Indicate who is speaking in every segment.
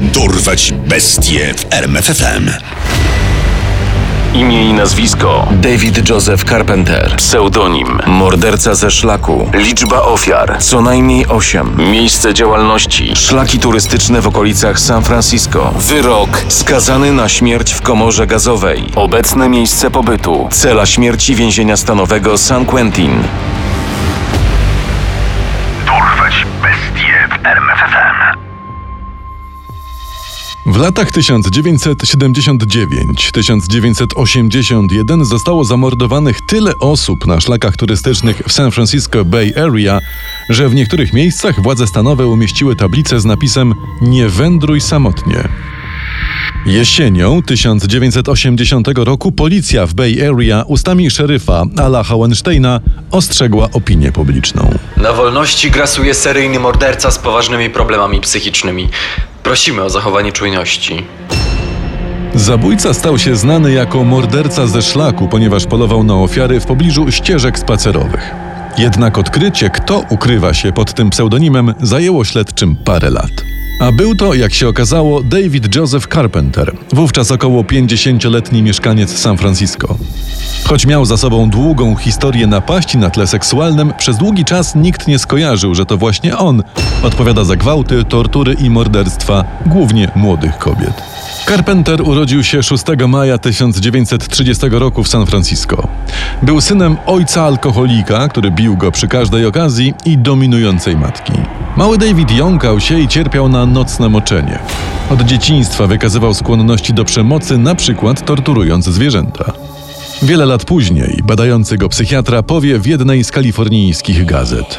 Speaker 1: Dorwać bestie w RMFFM.
Speaker 2: Imię i nazwisko
Speaker 3: David Joseph Carpenter.
Speaker 2: Pseudonim
Speaker 3: Morderca ze szlaku.
Speaker 2: Liczba ofiar
Speaker 3: Co najmniej 8.
Speaker 2: Miejsce działalności
Speaker 3: Szlaki turystyczne w okolicach San Francisco.
Speaker 2: Wyrok
Speaker 3: Skazany na śmierć w komorze gazowej.
Speaker 2: Obecne miejsce pobytu
Speaker 3: Cela śmierci więzienia stanowego San Quentin.
Speaker 4: W latach 1979-1981 zostało zamordowanych tyle osób na szlakach turystycznych w San Francisco Bay Area, że w niektórych miejscach władze stanowe umieściły tablicę z napisem Nie wędruj samotnie. Jesienią 1980 roku policja w Bay Area ustami szeryfa Ala Hohensteina ostrzegła opinię publiczną.
Speaker 5: Na wolności grasuje seryjny morderca z poważnymi problemami psychicznymi. Prosimy o zachowanie czujności.
Speaker 4: Zabójca stał się znany jako morderca ze szlaku, ponieważ polował na ofiary w pobliżu ścieżek spacerowych. Jednak odkrycie, kto ukrywa się pod tym pseudonimem, zajęło śledczym parę lat. A był to, jak się okazało, David Joseph Carpenter, wówczas około 50-letni mieszkaniec San Francisco. Choć miał za sobą długą historię napaści na tle seksualnym, przez długi czas nikt nie skojarzył, że to właśnie on odpowiada za gwałty, tortury i morderstwa głównie młodych kobiet. Carpenter urodził się 6 maja 1930 roku w San Francisco. Był synem ojca alkoholika, który bił go przy każdej okazji i dominującej matki. Mały David jąkał się i cierpiał na nocne moczenie. Od dzieciństwa wykazywał skłonności do przemocy, na przykład torturując zwierzęta. Wiele lat później badający go psychiatra powie w jednej z kalifornijskich gazet.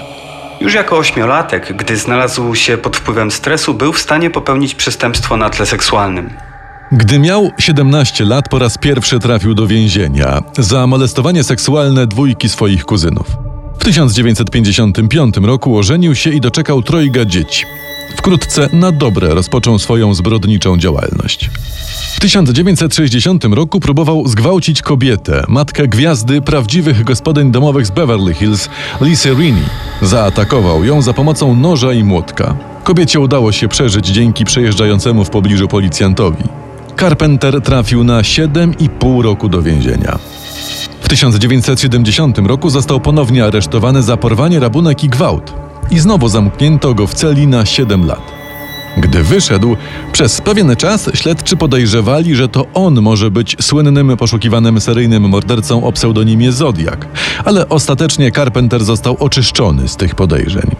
Speaker 6: Już jako ośmiolatek, gdy znalazł się pod wpływem stresu, był w stanie popełnić przestępstwo na tle seksualnym.
Speaker 4: Gdy miał 17 lat, po raz pierwszy trafił do więzienia za molestowanie seksualne dwójki swoich kuzynów. W 1955 roku ożenił się i doczekał trojga dzieci. Wkrótce na dobre rozpoczął swoją zbrodniczą działalność. W 1960 roku próbował zgwałcić kobietę, matkę gwiazdy prawdziwych gospodyń domowych z Beverly Hills, Lisa Rini. Zaatakował ją za pomocą noża i młotka. Kobiecie udało się przeżyć dzięki przejeżdżającemu w pobliżu policjantowi. Carpenter trafił na 7,5 roku do więzienia. W 1970 roku został ponownie aresztowany za porwanie, rabunek i gwałt. I znowu zamknięto go w celi na 7 lat. Gdy wyszedł, przez pewien czas śledczy podejrzewali, że to on może być słynnym poszukiwanym seryjnym mordercą o pseudonimie Zodiak, ale ostatecznie Carpenter został oczyszczony z tych podejrzeń.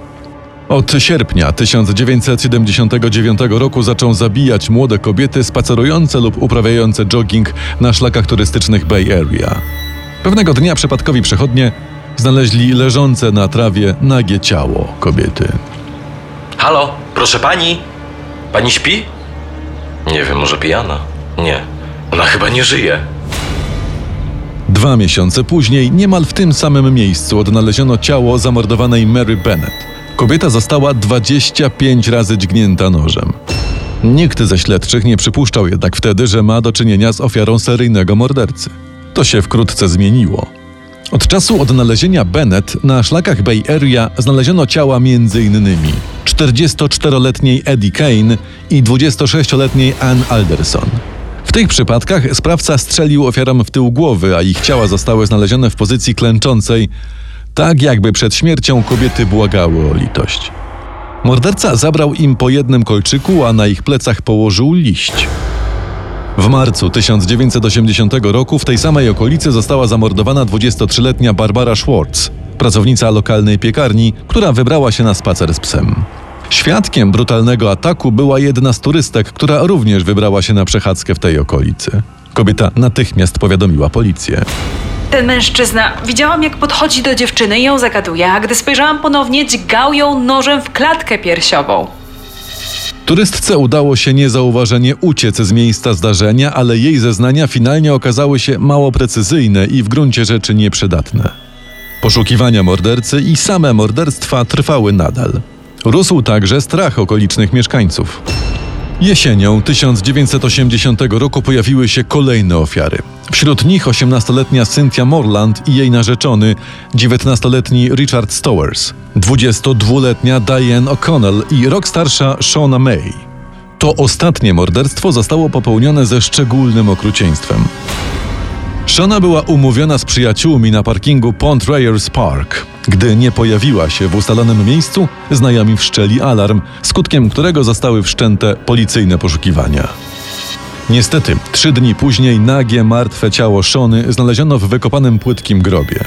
Speaker 4: Od sierpnia 1979 roku zaczął zabijać młode kobiety spacerujące lub uprawiające jogging na szlakach turystycznych Bay Area. Pewnego dnia przypadkowi przechodnie znaleźli leżące na trawie nagie ciało kobiety.
Speaker 5: Halo, proszę pani? Pani śpi?
Speaker 3: Nie wiem, może pijana? Nie. Ona chyba nie żyje.
Speaker 4: Dwa miesiące później, niemal w tym samym miejscu, odnaleziono ciało zamordowanej Mary Bennett. Kobieta została 25 razy dźgnięta nożem. Nikt ze śledczych nie przypuszczał jednak wtedy, że ma do czynienia z ofiarą seryjnego mordercy. To się wkrótce zmieniło. Od czasu odnalezienia Bennett na szlakach Bay Area znaleziono ciała m.in. 44-letniej Eddie Kane i 26-letniej Ann Alderson. W tych przypadkach sprawca strzelił ofiarom w tył głowy, a ich ciała zostały znalezione w pozycji klęczącej, tak jakby przed śmiercią kobiety błagały o litość. Morderca zabrał im po jednym kolczyku, a na ich plecach położył liść. W marcu 1980 roku w tej samej okolicy została zamordowana 23-letnia Barbara Schwartz, pracownica lokalnej piekarni, która wybrała się na spacer z psem. Świadkiem brutalnego ataku była jedna z turystek, która również wybrała się na przechadzkę w tej okolicy. Kobieta natychmiast powiadomiła policję.
Speaker 7: Ten mężczyzna, widziałam jak podchodzi do dziewczyny i ją zagaduje, a gdy spojrzałam ponownie, dźgał ją nożem w klatkę piersiową.
Speaker 4: Turystce udało się niezauważenie uciec z miejsca zdarzenia, ale jej zeznania finalnie okazały się mało precyzyjne i w gruncie rzeczy nieprzydatne. Poszukiwania mordercy i same morderstwa trwały nadal. Rósł także strach okolicznych mieszkańców. Jesienią 1980 roku pojawiły się kolejne ofiary. Wśród nich 18-letnia Cynthia Morland i jej narzeczony, 19-letni Richard Stowers, 22-letnia Diane O'Connell i rok starsza Shauna May. To ostatnie morderstwo zostało popełnione ze szczególnym okrucieństwem. Shona była umówiona z przyjaciółmi na parkingu Pont Reyers Park. Gdy nie pojawiła się w ustalonym miejscu, znajomi wszczeli alarm, skutkiem którego zostały wszczęte policyjne poszukiwania. Niestety, trzy dni później nagie, martwe ciało Shony znaleziono w wykopanym płytkim grobie.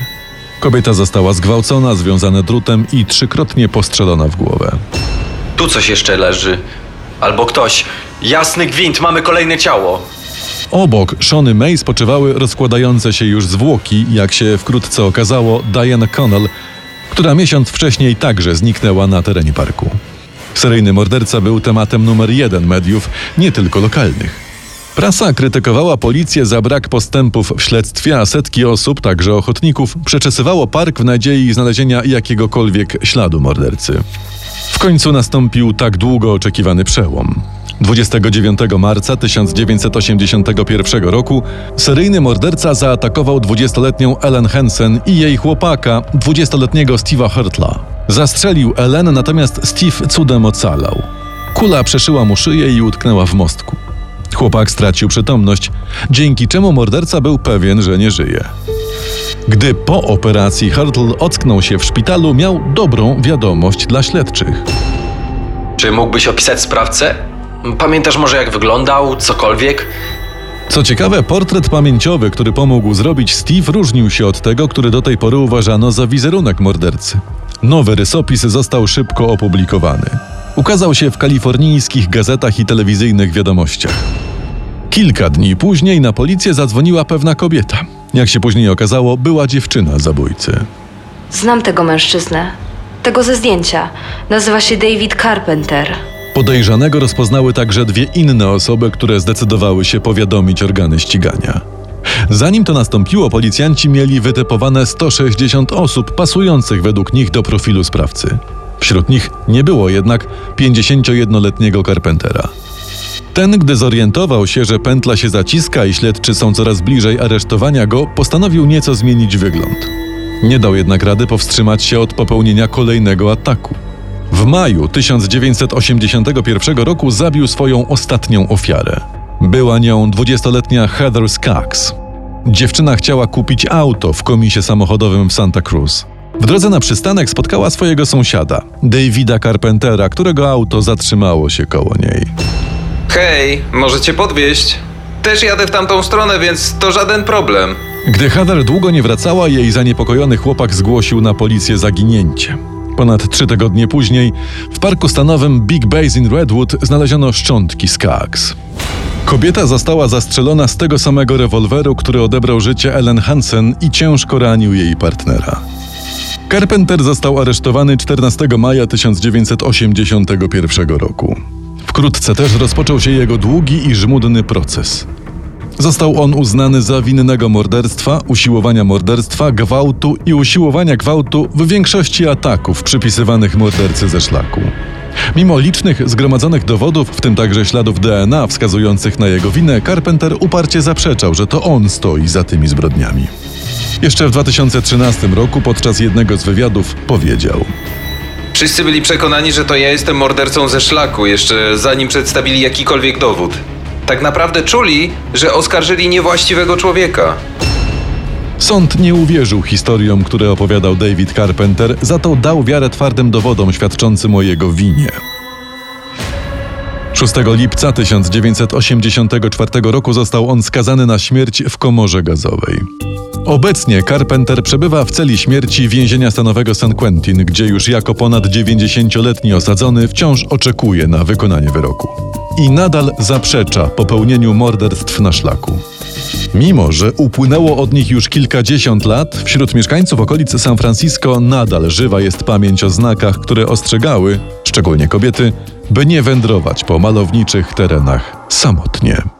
Speaker 4: Kobieta została zgwałcona, związana drutem i trzykrotnie postrzelona w głowę.
Speaker 5: Tu coś jeszcze leży. Albo ktoś. Jasny gwint, mamy kolejne ciało.
Speaker 4: Obok Shony May spoczywały rozkładające się już zwłoki, jak się wkrótce okazało, Diana Connell, która miesiąc wcześniej także zniknęła na terenie parku. Seryjny morderca był tematem numer jeden mediów, nie tylko lokalnych. Prasa krytykowała policję za brak postępów w śledztwie, a setki osób, także ochotników, przeczesywało park w nadziei znalezienia jakiegokolwiek śladu mordercy. W końcu nastąpił tak długo oczekiwany przełom. 29 marca 1981 roku seryjny morderca zaatakował 20-letnią Ellen Hansen i jej chłopaka, 20-letniego Steve'a Hurtla. Zastrzelił Ellen, natomiast Steve cudem ocalał. Kula przeszyła mu szyję i utknęła w mostku. Chłopak stracił przytomność, dzięki czemu morderca był pewien, że nie żyje. Gdy po operacji Hurtle ocknął się w szpitalu, miał dobrą wiadomość dla śledczych.
Speaker 5: Czy mógłbyś opisać sprawcę? Pamiętasz może jak wyglądał, cokolwiek?
Speaker 4: Co ciekawe, portret pamięciowy, który pomógł zrobić Steve, różnił się od tego, który do tej pory uważano za wizerunek mordercy. Nowy rysopis został szybko opublikowany. Ukazał się w kalifornijskich gazetach i telewizyjnych wiadomościach. Kilka dni później na policję zadzwoniła pewna kobieta. Jak się później okazało, była dziewczyna zabójcy.
Speaker 8: Znam tego mężczyznę. Tego ze zdjęcia. Nazywa się David Carpenter.
Speaker 4: Podejrzanego rozpoznały także dwie inne osoby, które zdecydowały się powiadomić organy ścigania. Zanim to nastąpiło, policjanci mieli wytypowane 160 osób pasujących według nich do profilu sprawcy. Wśród nich nie było jednak 51-letniego Carpentera. Ten, gdy zorientował się, że pętla się zaciska i śledczy są coraz bliżej aresztowania go, postanowił nieco zmienić wygląd. Nie dał jednak rady powstrzymać się od popełnienia kolejnego ataku. W maju 1981 roku zabił swoją ostatnią ofiarę. Była nią 20-letnia Heather Skaggs. Dziewczyna chciała kupić auto w komisie samochodowym w Santa Cruz. W drodze na przystanek spotkała swojego sąsiada, Davida Carpentera, którego auto zatrzymało się koło niej.
Speaker 9: Hej, możecie podwieźć? Też jadę w tamtą stronę, więc to żaden problem.
Speaker 4: Gdy Heather długo nie wracała, jej zaniepokojony chłopak zgłosił na policję zaginięcie. Ponad trzy tygodnie później w parku stanowym Big Basin Redwood znaleziono szczątki Skaggs. Kobieta została zastrzelona z tego samego rewolweru, który odebrał życie Ellen Hansen i ciężko ranił jej partnera. Carpenter został aresztowany 14 maja 1981 roku. Wkrótce też rozpoczął się jego długi i żmudny proces. Został on uznany za winnego morderstwa, usiłowania morderstwa, gwałtu i usiłowania gwałtu w większości ataków przypisywanych mordercy ze szlaku. Mimo licznych zgromadzonych dowodów, w tym także śladów DNA wskazujących na jego winę, Carpenter uparcie zaprzeczał, że to on stoi za tymi zbrodniami. Jeszcze w 2013 roku podczas jednego z wywiadów powiedział:
Speaker 9: Wszyscy byli przekonani, że to ja jestem mordercą ze szlaku, jeszcze zanim przedstawili jakikolwiek dowód. Tak naprawdę czuli, że oskarżyli niewłaściwego człowieka.
Speaker 4: Sąd nie uwierzył historiom, które opowiadał David Carpenter, za to dał wiarę twardym dowodom świadczącym o jego winie. 6 lipca 1984 roku został on skazany na śmierć w komorze gazowej. Obecnie Carpenter przebywa w celi śmierci więzienia stanowego San Quentin, gdzie już jako ponad 90-letni osadzony wciąż oczekuje na wykonanie wyroku. I nadal zaprzecza popełnieniu morderstw na szlaku. Mimo, że upłynęło od nich już kilkadziesiąt lat, wśród mieszkańców okolic San Francisco nadal żywa jest pamięć o znakach, które ostrzegały, szczególnie kobiety, by nie wędrować po malowniczych terenach samotnie.